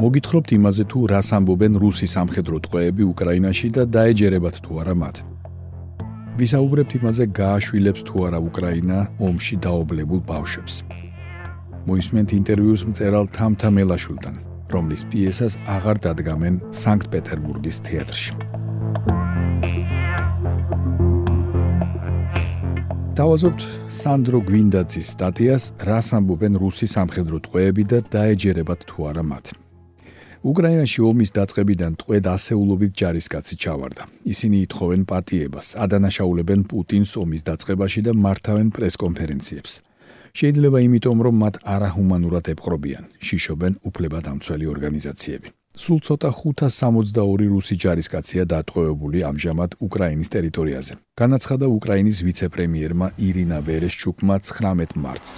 მოგითხრობთ იმაზე თუ რას ამბობენ რუსი სამხედრო ტყვეები უკრაინაში და დაეჯერებათ თუ არა მათ. ვისაუბრებთ იმაზე გააშვილებს თუ არა უკრაინა ომში დაობლებულ ბავშვებს. მოისმენთ ინტერვიუს მწერალ თამთა მელაშვილთან, რომლის პიესას აღარ დადგამენ სანქტ-პეტერბურგის თეატრში. დავაზობთ სანდრო გვინდაძის სტატიას რას ამბობენ რუსი სამხედრო ტყვეები და დაეჯერებათ თუ არა მათ. უკრაინაში ომის დაწყებიდან ტყვედ ასეულობით ჯარისკაცი ჩავარდა. ისინი ითხოვენ პატიებას, ადანაშაულებენ პუტინს ომის დაწყებაში და მართავენ პრესკონფერენციებს. შეიძლება იმიტომ, რომ მათ არაჰუმანურად ეპყრობიან, შიშობენ უფლებადამცველი ორგანიზაციები. სულ ცოტა 562 რუსი ჯარისკაცია დატყვევებული ამჟამად უკრაინის ტერიტორიაზე. განაცხადა უკრაინის ვიცე-პრემიერმა ირინა ვერეშჩუკმა 19 მარტს.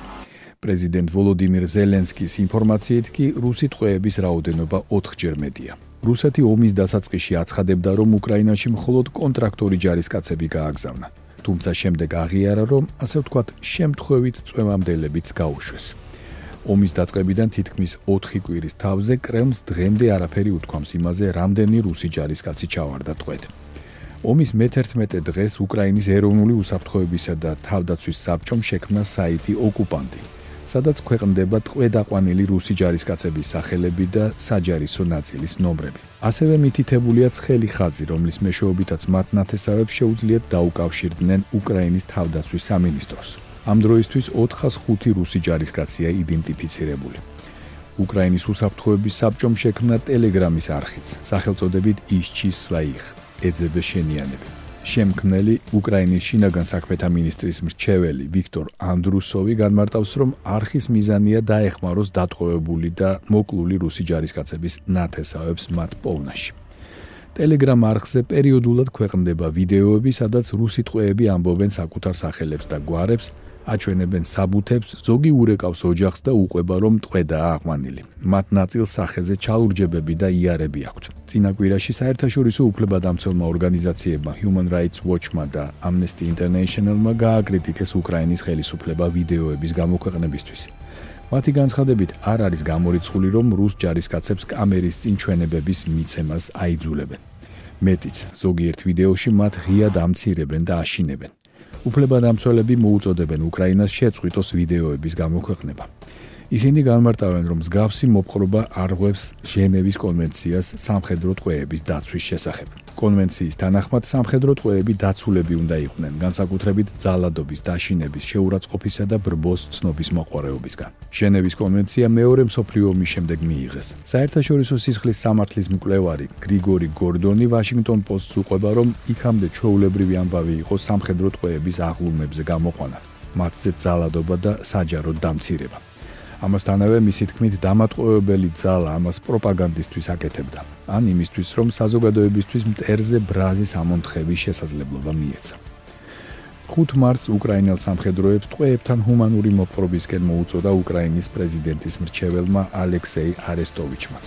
პრეზიდენტ ვოლოდიმირ ზელენსკის ინფორმაციით კი რუსი ტყვეების რაოდენობა 4ჯერ მეტია. რუსეთი ომის დასაწყისში აცხადებდა, რომ უკრაინაში მხოლოდ კონტრაქტორი ჯარისკაცები გააგზავნა. თუმცა შემდეგ აღიარა, რომ ასე ვთქვათ, შემთხვევით წვემამდელებიც გაუშვეს. ომის დაწყებიდან თითქმის 4 კვირის თავზე კრემლს დღემდე არაფერი უთქვამს იმაზე, რამდენი რუსი ჯარისკაცი ჩავარდა ტყვედ. ომის მე-11 დღეს უკრაინის ეროვნული უსაფრთხოებისა და თავდაცვის საბჭომ შექმნა საიტი ოკუპანტი. სადაც ქვეყნდება ტყვედაყვანილი რუსი ჯარისკაცების სახელები და საჯარისო ნაწილის ნომრები. ასევე მითითებულია ცხელი ხაზი, რომლის მეშვეობითაც მათ ნათესავებს შეუძლიათ დაუკავშირდნენ უკრაინის თავდაცვის სამინისტროს. ამ დროისთვის 405 რუსი ჯარისკაცია იდენტიფიცირებული. უკრაინის უსაფრთხოების საბჭომ შექმნა ტელეგრამის არხიც, სახელწოდებით ისჩი სვაიხ, ეძებე შენიანები. შემქმნელი უკრაინის შინაგან საქმეთა მინისტრის მრჩეველი ვიქტორ ანდრუსოვი განმარტავს, რომ არხის მიზანია დაეხმაროს დატყვევებული და მოკლული რუსი ჯარისკაცების ნათესავებს მათ პოვნაში. Telegram არხზე პერიოდულად ქვეყნდება ვიდეოები, სადაც რუსი ტყვეები ამბობენ საკუთარ სახელებს და გვარებს, აჩვენებენ საბუთებს, ზოგი ურეკავს ოჯახს და უყვება რომ ტყვედა აღვანილი. მათ ნაწილ სახეზე ჩალურჯებები და იარები აქვთ. წინაკვირაში საერთაშორისო უფლებადამცველმა ორგანიზაციებმა Human Rights Watch-მა და Amnesty International-მა გააკრიტიკეს უკრაინის ხელისუფლება ვიდეოების გამოქვეყნებისთვის. მათი განცხადებით არ არის გამორიცხული რომ რუს ჯარისკაცებს კამერის წინ ჩვენებების მიცემას აიძულებენ. მეტიც, ზოგიერთ ვიდეოში მათ ღიად ამცირებენ და აშინებენ. უფლებადამცველები მოუწოდებენ უკრაინას შეწყვიტოს ვიდეოების გამოქვეყნება. ისინი განმარტავენ, რომ მსგავსი მოპყრობა არღვევს ჟენევის კონვენციას სამხედრო ტყვეების დაცვის შესახებ. კონვენციის თანახმად სამხედრო ტყვეები დაცულები უნდა იყვნენ, განსაკუთრებით ძალადობის, დაშინების, შეურაცხყოფისა და ბრბოს ცნობის მოყარეობისგან. ჟენევის კონვენცია მეორე მსოფლიო ომის შემდეგ მიიღეს. საერთაშორისო სისხლის სამართლის მკვლევარი გრიგორი გორდონი ვაშინგტონ პოსტს უყვება, რომ იქამდე ჩვეულებრივი ამბავი იყო სამხედრო ტყვეების აღლუმებზე გამოყვანა, მათზე ძალადობა და საჯარო დამცირება. ამასთანავე მისი თქმით დამატყუებელი ძალა ამას პროპაგანდისტვის აკეთებდა ან იმისთვის რომ საზოგადოებისთვის მტერზე ბრაზის ამონთხების შესაძლებლობა მიეცა 5 მარტს უკრაინელ სამხედროებს ტყვეებთან ჰუმანური მოპყრობისკენ მოუწოდა უკრაინის პრეზიდენტის მრჩეველმა ალექსეი არესტოვიჩმაც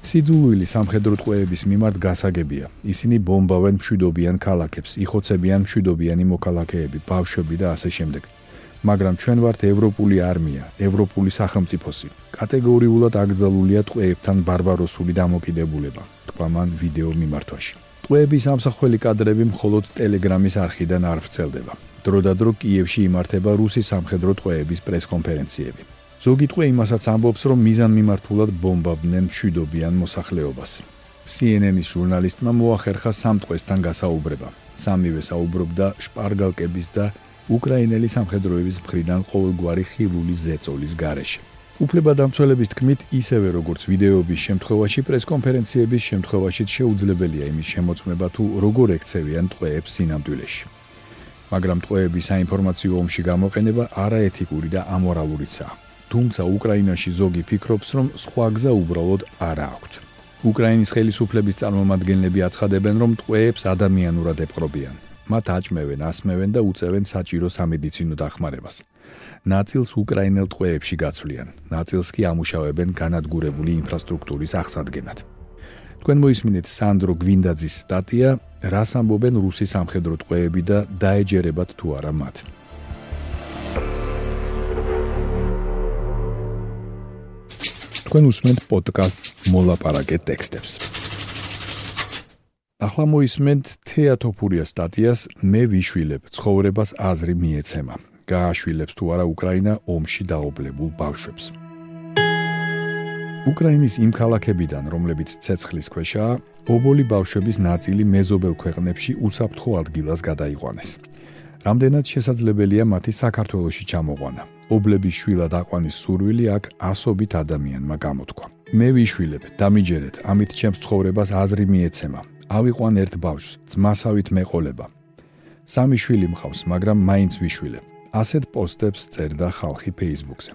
სიძულვილი სამხედრო ტყვეების მიმართ გასაგებია. ისინი ბომბავენ მშვიდობიან ქალაქებს, იხოცებიან მშვიდობიანი მოქალაქეები, ბავშვები და ასე შემდეგ. მაგრამ ჩვენ ვართ ევროპული არმია, ევროპული სახელმწიფოსი. კატეგორიულად აკრძალულია ტყვეებთან ბარბაროსული დამოკიდებულება. თქვა მან ვიდეო მიმართვაში. ტყვეების ამსახველი კადრები მხოლოდ ტელეგრამის არხიდან არ ვრცელდება. დროდადრო კიევში იმართება რუსი სამხედრო ტყვეების პრესკონფერენციები. ზოგი ტყვე იმასაც ამბობს, რომ მიზანმიმართულად ბომბავდნენ მშვიდობიან მოსახლეობას. CNN-ის ჟურნალისტმა მოახერხა სამტყვესთან გასაუბრება. სამივე საუბრობდა შპარგალკების და უკრაინელი სამხედროების მხრიდან ყოველგვარი ხილული ზეწოლის გარეშე. უფლებადამცველების თქმით, ისევე როგორც ვიდეოების შემთხვევაში, პრესკონფერენციების შემთხვევაში შეუძლებელია იმის შემოწმება თუ როგორ ექცევიან ტყვეებს სინამდვილეში. მაგრამ ტყვეების საინფორმაციო ომში გამოყენება არაეთიკური და ამორალურიცაა. თუმცა უკრაინაში ზოგი ფიქრობს, რომ სხვა გზა უბრალოდ არ აქვს. უკრაინის ხელისუფლების წარმომადგენლები აცხადებენ, რომ ტყვეებს ადამიანურად ეპყრობიან. მათ აჭმევენ, ასმევენ და უწევენ საჭირო სამედიცინო დახმარებას. ნაწილს უკრაინელ ტყვეებში გაცვლიან, ნაწილს კი ამუშავებენ განადგურებული ინფრასტრუქტურის აღსადგენად. თქვენ მოისმინეთ სანდრო გვინდაძის სტატია რას ამბობენ რუსი სამხედრო ტყვეები და დაეჯერებათ თუ არა მათ. თქვენ უსმენთ პოდკასტს მოლაპარაკე ტექსტებს. ახლა მოისმენთ თეატოფურია სტატიას მე ვიშვილებ ცხოვრებას აზრი მიეცემა. გააშვილებს თუ არა უკრაინა ომში დაობლებულ ბავშვებს. უკრაინის იმ ქალაქებიდან, რომლებიც ცეცხლის ქვეშაა, ობოლი ბავშვების ნაწილი მეზობელ ქვეყნებში უსაფრთხო ადგილას გადაიყვანეს. რამდენად შესაძლებელია მათი საქართველოსში ჩამოყვანა? ობლების შვილად აყვანის სურვილი აქ ასობით ადამიანმა გამოთქვა. მე ვიშვილებ, დამიჯერეთ, ამით ჩემს ცხოვრებას აზრი მიეცემა. ავიყვან ერთ ბავშვს, ძმასავით მეყოლება. სამი შვილი მყავს, მაგრამ მაინც ვიშვილებ. ასეთ პოსტებს წერდა ხალხი Facebook-ზე.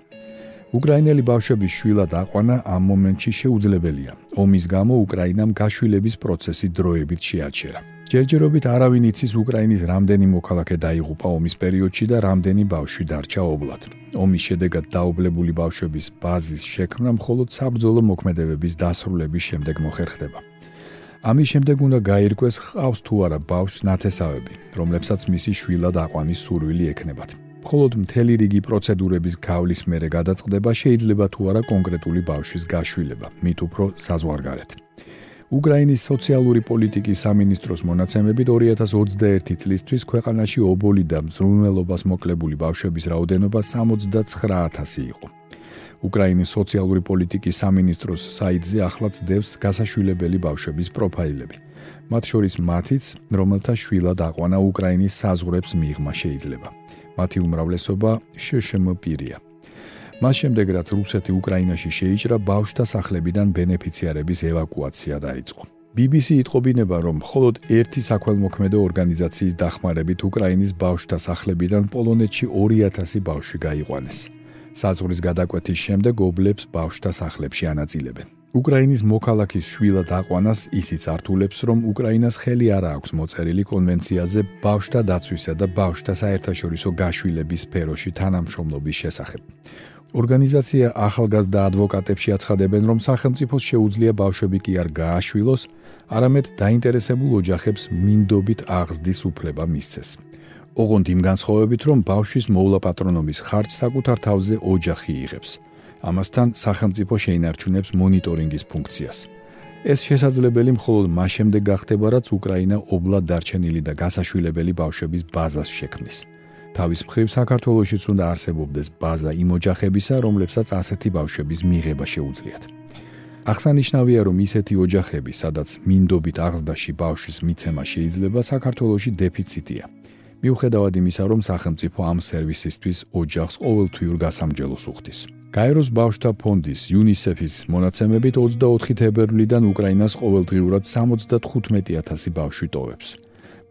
უკრაინელი ბავშვების შვილად აყვანა ამ მომენტში შეუძლებელია. ომის გამო უკრაინამ გაშვილების პროცესი დროებით შეაჩერა. ჯერჯერობით არავინ იცის უკრაინის რამდენი მოქალაქე დაიღუპა ომის პერიოდში და რამდენი ბავშვი დარჩა ობლად. ომის შედეგად დაობლებული ბავშვების ბაზის შექმნა მხოლოდ საბრძოლო მოქმედებების დასრულების შემდეგ მოხერხდება. ამის შემდეგ უნდა გაირკვეს ხავს თუ არა ბავშვს ნათესავები, რომლებსაც მისი შვილად აყვანის სურვილი ექნებათ. მხოლოდ მთელი რიგი პროცედურების გავლის მერე გადაწყდება შეიძლება თუ არა კონკრეტული ბავშვის გაშვილება, მით უფრო საზღვარგარეთ. უკრაინის სოციალური პოლიტიკის სამინისტროს მონაცემებით 2021 წლისთვის ქვეყანაში ობოლი და მზრუნველობას მოკლებული ბავშვების რაოდენობა 69000 იყო. უკრაინის სოციალური პოლიტიკის სამინისტროს საიტზე ახლაც დევს გასაშვილებელი ბავშვების პროფაილები. მათ შორის მათიც, რომელთა შვილად აყვანა უკრაინის საზღვრებს მიღმა შეიძლება. მათი უმრავლესობა შშმ პირია. მას შემდეგ რაც რუსეთი უკრაინაში შეიჭრა, ბავშვთა სახლებიდან ბენეფიციარების ევაკუაცია დაიწყო. BBC იტყობინება, რომ მხოლოდ ერთი საქველმოქმედო ორგანიზაციის დახმარებით უკრაინის ბავშვთა სახლებიდან პოლონეთში 2000 ბავშვი გაიყვანეს. საზღვრის გადაკვეთის შემდეგ ობლებს ბავშვთა სახლებში ანაწილებენ. უკრაინის მოქალაქის შვილად აყვანას ისიც ართულებს, რომ უკრაინას ხელი არ აქვს მოწერილი კონვენციაზე ბავშვთა დაცვისა და ბავშვთა საერთაშორისო გაშვილების სფეროში თანამშრომლობის შესახებ. ორგანიზაცია ახალგაზრდა ადვოკატებში აცხადებენ, რომ სახელმწიფოს შეუძლია ბავშვები კი არ გააშვილოს, არამედ დაინტერესებულ ოჯახებს მინდობით აღზრდის უფლება მისცეს. ოღონდ იმ განსხვავებით, რომ ბავშვის მოვლა პატრონობის ხარჯს საკუთარ თავზე ოჯახი იღებს. ამასთან სახელმწიფო შეინარჩუნებს მონიტორინგის ფუნქციას. ეს შესაძლებელი მხოლოდ მას შემდეგ გახდება, რაც უკრაინა ობლად დარჩენილი და გასაშვილებელი ბავშვების ბაზას შექმნის. თავის მხრივ საქართველოსიც უნდა არსებობდეს ბაზა იმ ოჯახებისა, რომლებსაც ასეთი ბავშვების მიღება შეუძლიათ. აღსანიშნავია, რომ ისეთი ოჯახები, სადაც მინდობით აღზრდაში ბავშვის მიცემა შეიძლება, საქართველოსში დეფიციტია. მიუხედავად იმისა, რომ სახელმწიფო ამ სერვისისთვის ოჯახს ყოველთვიურ გასამჯელოს უხდის. გაეროს ბავშვთა ფონდის UNICEF-ის მონაცემებით 24 თებერვლიდან უკრაინას ყოველდღიურად 75000 ბავშვი ტოვებს.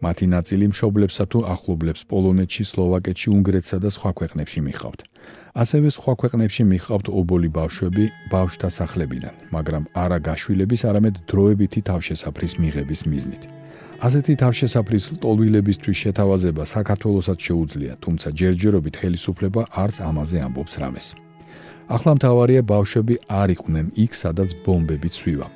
მათი ნაწილი მშობლებსა თუ ახლობლებს პოლონეთში, სლოვაკეთში, უნგრეთსა და სხვა ქვეყნებში მიხავთ. ასევე სხვა ქვეყნებში მიხავთ ობოლი ბავშვები ბავშვთა სახლებიდან, მაგრამ არა გაშვილების, არამედ დროებითი თავშესაფრის მიღების მიზნით. ასეთი თავშესაფრის ტოლვილებისთვის შეთავაზება საქართველოსაც შეუძლია, თუმცა ჯერჯერობით ხელისუფლება არც ამაზე ამბობს რამეს. ახლა მთავარია ბავშვები არ იყვნენ იქ, სადაც ბომბები ცვივა.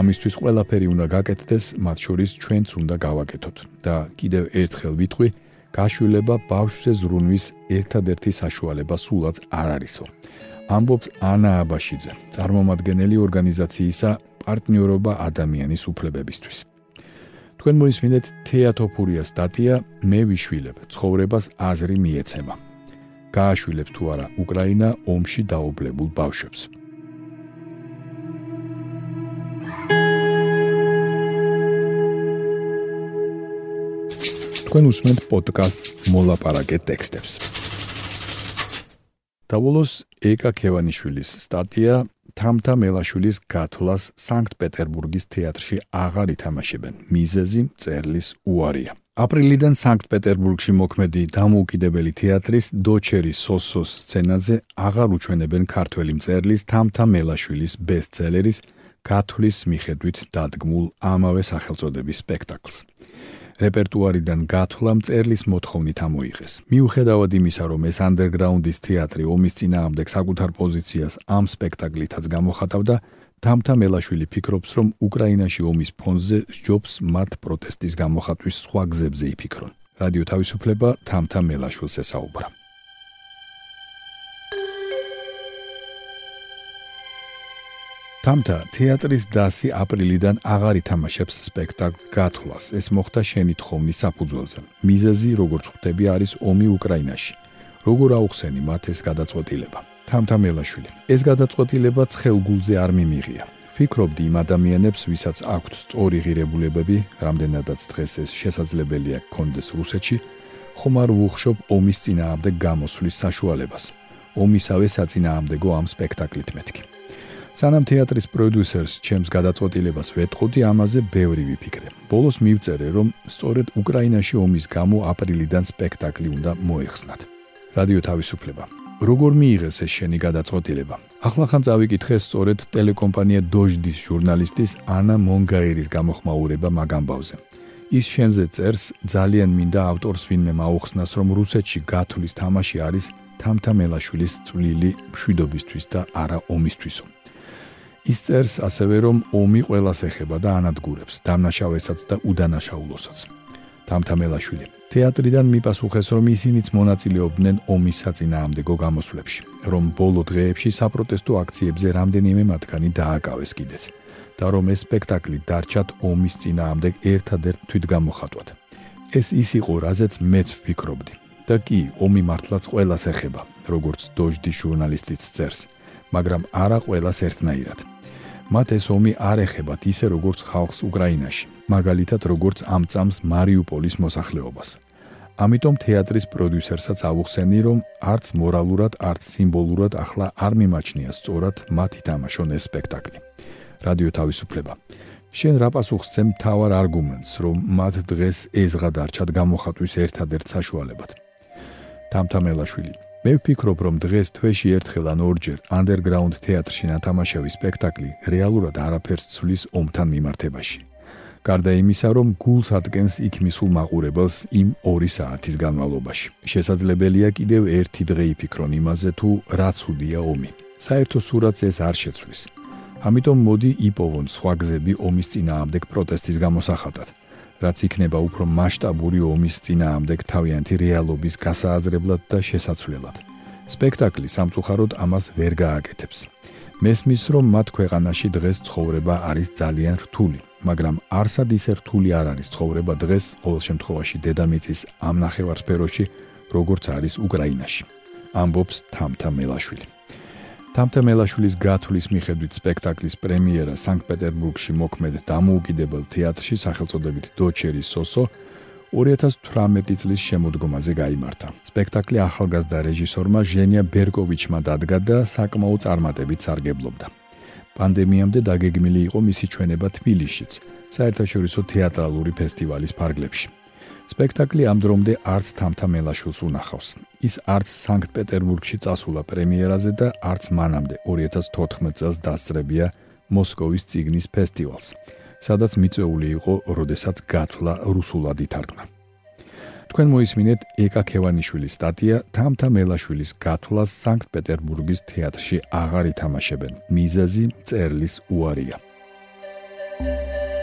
ამისთვის ყველაფერი უნდა გაკეთდეს, მათ შორის ჩვენც უნდა გავაკეთოთ. და კიდევ ერთხელ ვიტყვი, გაშვილება ბავშვზე ზრუნვის ერთადერთი საშუალება სულაც არ არისო. ამბობს ანა აბაშიძე, წარმომადგენელი ორგანიზაციისა პარტნიორობა ადამიანის უფლებებისთვის. თქვენ მოისმინეთ თეატოფურიას. სტატია მე ვიშვილებ. ცხოვრებას აზრი მიეცემა. გააშვილებს თუ არა უკრაინა ომში დაობლებულ ბავშვებს. თქვენ უსმენთ პოდკასტს მოლაპარაკე ტექსტებს. დავოლოს ეკა ქევანიშვილის სტატია თამთა მელაშვილის გათვლას სანქტ-პეტერბურგის თეატრში აღარ ითამაშებენ. მიზეზი წერლის უარია. აპრილიდან სანქტ-პეტერბურგში მოქმედი დამოუკიდებელი თეატრის დოჩერის სოსოს სცენაზე აღარ უჩვენებენ ქართველი მწერლის თამთა მელაშვილის ბესტსელერის გათვლის მიხედვით დადგმულ ამავე სახელწოდების სპექტაკლს. რეპერტუარიდან გათვლა მწერლის მოთხოვნით ამოიღეს. მიუხედავად იმისა, რომ ეს ანდერგრაუნდის თეატრი ომის წინააღმდეგ საკუთარ პოზიციას ამ სპექტაკლითაც გამოხატავდა, თამთა მელაშვილი ფიქრობს, რომ უკრაინაში ომის ფონზე ჯობს მათ პროტესტის გამოხატვის სხვა გზებზე იფიქრონ. რადიო თავისუფლება თამთა მელაშვილს ესაუბრა. თამთა თეატრის დასი აპრილიდან აღარ ითამაშებს სპექტაკლ გათვლას. ეს მოხდა შენი თხოვნის საფუძველზე. მიზეზი, როგორც ხვდები, არის ომი უკრაინაში. როგორ აუხსენი მათ ეს გადაწყვეტილება? თამთა მელაშვილი. ეს გადაწყვეტილება ცხელგულზე არ მიმიღია. ფიქრობდი იმ ადამიანებს, ვისაც აქვთ სწორი ღირებულებები, რამდენადაც დღეს ეს შესაძლებელია კონდეს რუსეთში, ხომ არ ვუხშობ ომის წინააღმდეგ გამოსვლის საშუალებას. ომისავე საწინააღმდეგო ამ სპექტაკლით მეთქი. სანამ თეატრის პროდიუსერს ჩემს გადაწყვეტილებას ვეთყოდი, ამაზე ბევრი ვიფიქრე. ბოლოს მივწერე, რომ სწორედ უკრაინაში ომის გამო აპრილიდან სპექტაკლი უნდა მოეხსნათ. რადიო თავისუფლება. როგორ მიიღეს ეს შენი გადაწყვეტილება? ახლახან წავიკითხე სწორედ ტელეკომპანია დოჟდის ჟურნალისტის ანა მონგაირის გამოხმაურება მაგამბავზე. ის შენზე წერს, ძალიან მინდა ავტორს ვინმე მაუხსნას, რომ რუსეთში გათვლის თამაში არის თამთა მელაშვილის წვლილი მშვიდობისთვის და არა ომისთვისო. ის წერს ასევე რომ ომი ყველას ეხება და ანადგურებს დამნაშავესაც და უდანაშაულოსაც. თამთამელაშვილი თეატრიდან მიპასუხეს რომ ისინიც მონაწილეობდნენ ომის საწინააღმდეგო გამოსვლებში რომ ბოლო დღეებში საპროტესტო აქციებზე რამდენიმე მათგანი დააკავეს კიდეც და რომ ეს სპექტაკლი დარჩათ ომის წინააღმდეგ ერთადერთ თვითგამოხატვად. ეს ის იყო რაზეც მეც ვფიქრობდი. და კი ომი მართლაც ყველას ეხება როგორც დოჟდის ჟურნალისტიც წერს მაგრამ არა ყველას ერთნაირად. მათ ეს ომი არ ეხებათ ისე როგორც ხალხს უკრაინაში, მაგალითად როგორც ამ წამს მარიუპოლის მოსახლეობას. ამიტომ თეატრის პროდიუსერსაც ავუხსენი, რომ არც მორალურად, არც სიმბოლურად ახლა არ მიმაჩნია სწორად მათ ითამაშონ ეს სპექტაკლი. რადიო თავისუფლება. შენ რა პასუხს ძემ თავარ არგუმენტს, რომ მათ დღეს ეზღა დარჩათ გამოხატვის ერთადერთ საშუალებად? თამთამელაშვილი მე ვფიქრობ, რომ დღეს თვეში ერთხელ ან ორჯერ underground თეატრში ნათამაშავი სპექტაკლი რეალურად არაფერს ცვლის ომთან მიმართებაში. გარდა იმისა, რომ გულს ადგენს იქ მისულ მაყურებელს იმ 2 საათის განმავლობაში. შესაძლებელია კიდევ ერთი დღე იფიქრონ იმაზე, თუ რა ცუდია ომი. საერთო სურათს ეს არ შეცვლის. ამიტომ მოდი იპოვონ სხვა გზები ომის წინააღმდეგ პროტესტის გამოსახატად. რაც იქნება უფრო მასშტაბური ომის წინააღმდეგ თავიანთი რეალობის გასააზრებლად და შესაძლებლად. სპექტაკლი სამწუხაროდ ამას ვერ გააკეთებს. მესმის რომ მათ ქვეყანაში დღეს ცხოვრება არის ძალიან რთული, მაგრამ არსად ისე რთული არ არის ცხოვრება დღეს ყოველ შემთხვევაში დედამიწის ამ ნახევარსფეროში, როგორც არის უკრაინაში. ამბობს თამთა მელაშვილი. თამთამელაშვილის გათვლის მიხედვით სპექტაკლის პრემიერა სანქტ-პეტერბურგში მოქმედ დამოუკიდებელ თეატრში სახელწოდებით დოჩერის სოსო 2018 წლის შემოდგომაზე გამართა. სპექტაკლი ახალგაზრდა რეჟისორმა ჟენია ბერკოვიჩმა დადგა და საკმაო წარმატებით სარგებლობდა. პანდემიამდე დაგეგმილი იყო მისი ჩვენება თბილისშიც, საერთაშორისო თეატრალური ფესტივალის ფარგლებში. სპექტაკლი ამ დრომდე არც თამთა მელაშვილს უნახავს. ის არც სანქტ-პეტერბურგში წასულა პრემიერაზე და არც მანამდე 2014 წელს დასწრებია მოსკოვის ციგნის ფესტივალს, სადაც მიწეული იყო, როდესაც გათვლა რუსულად ითარგმნა. თქვენ მოისმინეთ ეკა ქევანიშვილის სტატია თამთა მელაშვილის გათვლას სანქტ-პეტერბურგის თეატრში აღარ ითამაშებენ. მიზეზი წერლის უარია. thank you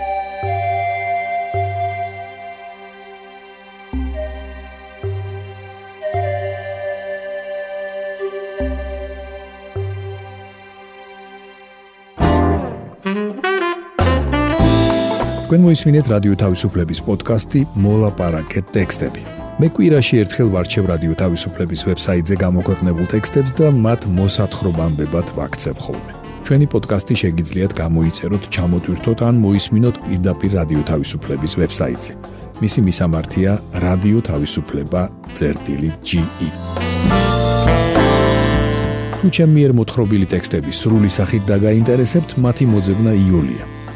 თქვენ მოისმინეთ რადიო თავისუფლების პოდკასტი მოლაპარაკე ტექსტები. მე კვირაში ერთხელ ვარჩევ რადიო თავისუფლების ვებსაიტზე გამოქვეყნებულ ტექსტებს და მათ მოსათხრობამდებად ვაქცევ ხოლმე. ჩვენი პოდკასტი შეგიძლიათ გამოიწეროთ, ჩამოტვირთოთ ან მოისმინოთ პირდაპირ რადიო თავისუფლების ვებსაიტზე. მისი მისამართია რადიო თავისუფლება წერტილი GE. თუ ჩემი მიერ მოთხრობილი ტექსტები სრული სახით დაგაინტერესებთ, მათი მოძებნა იულია.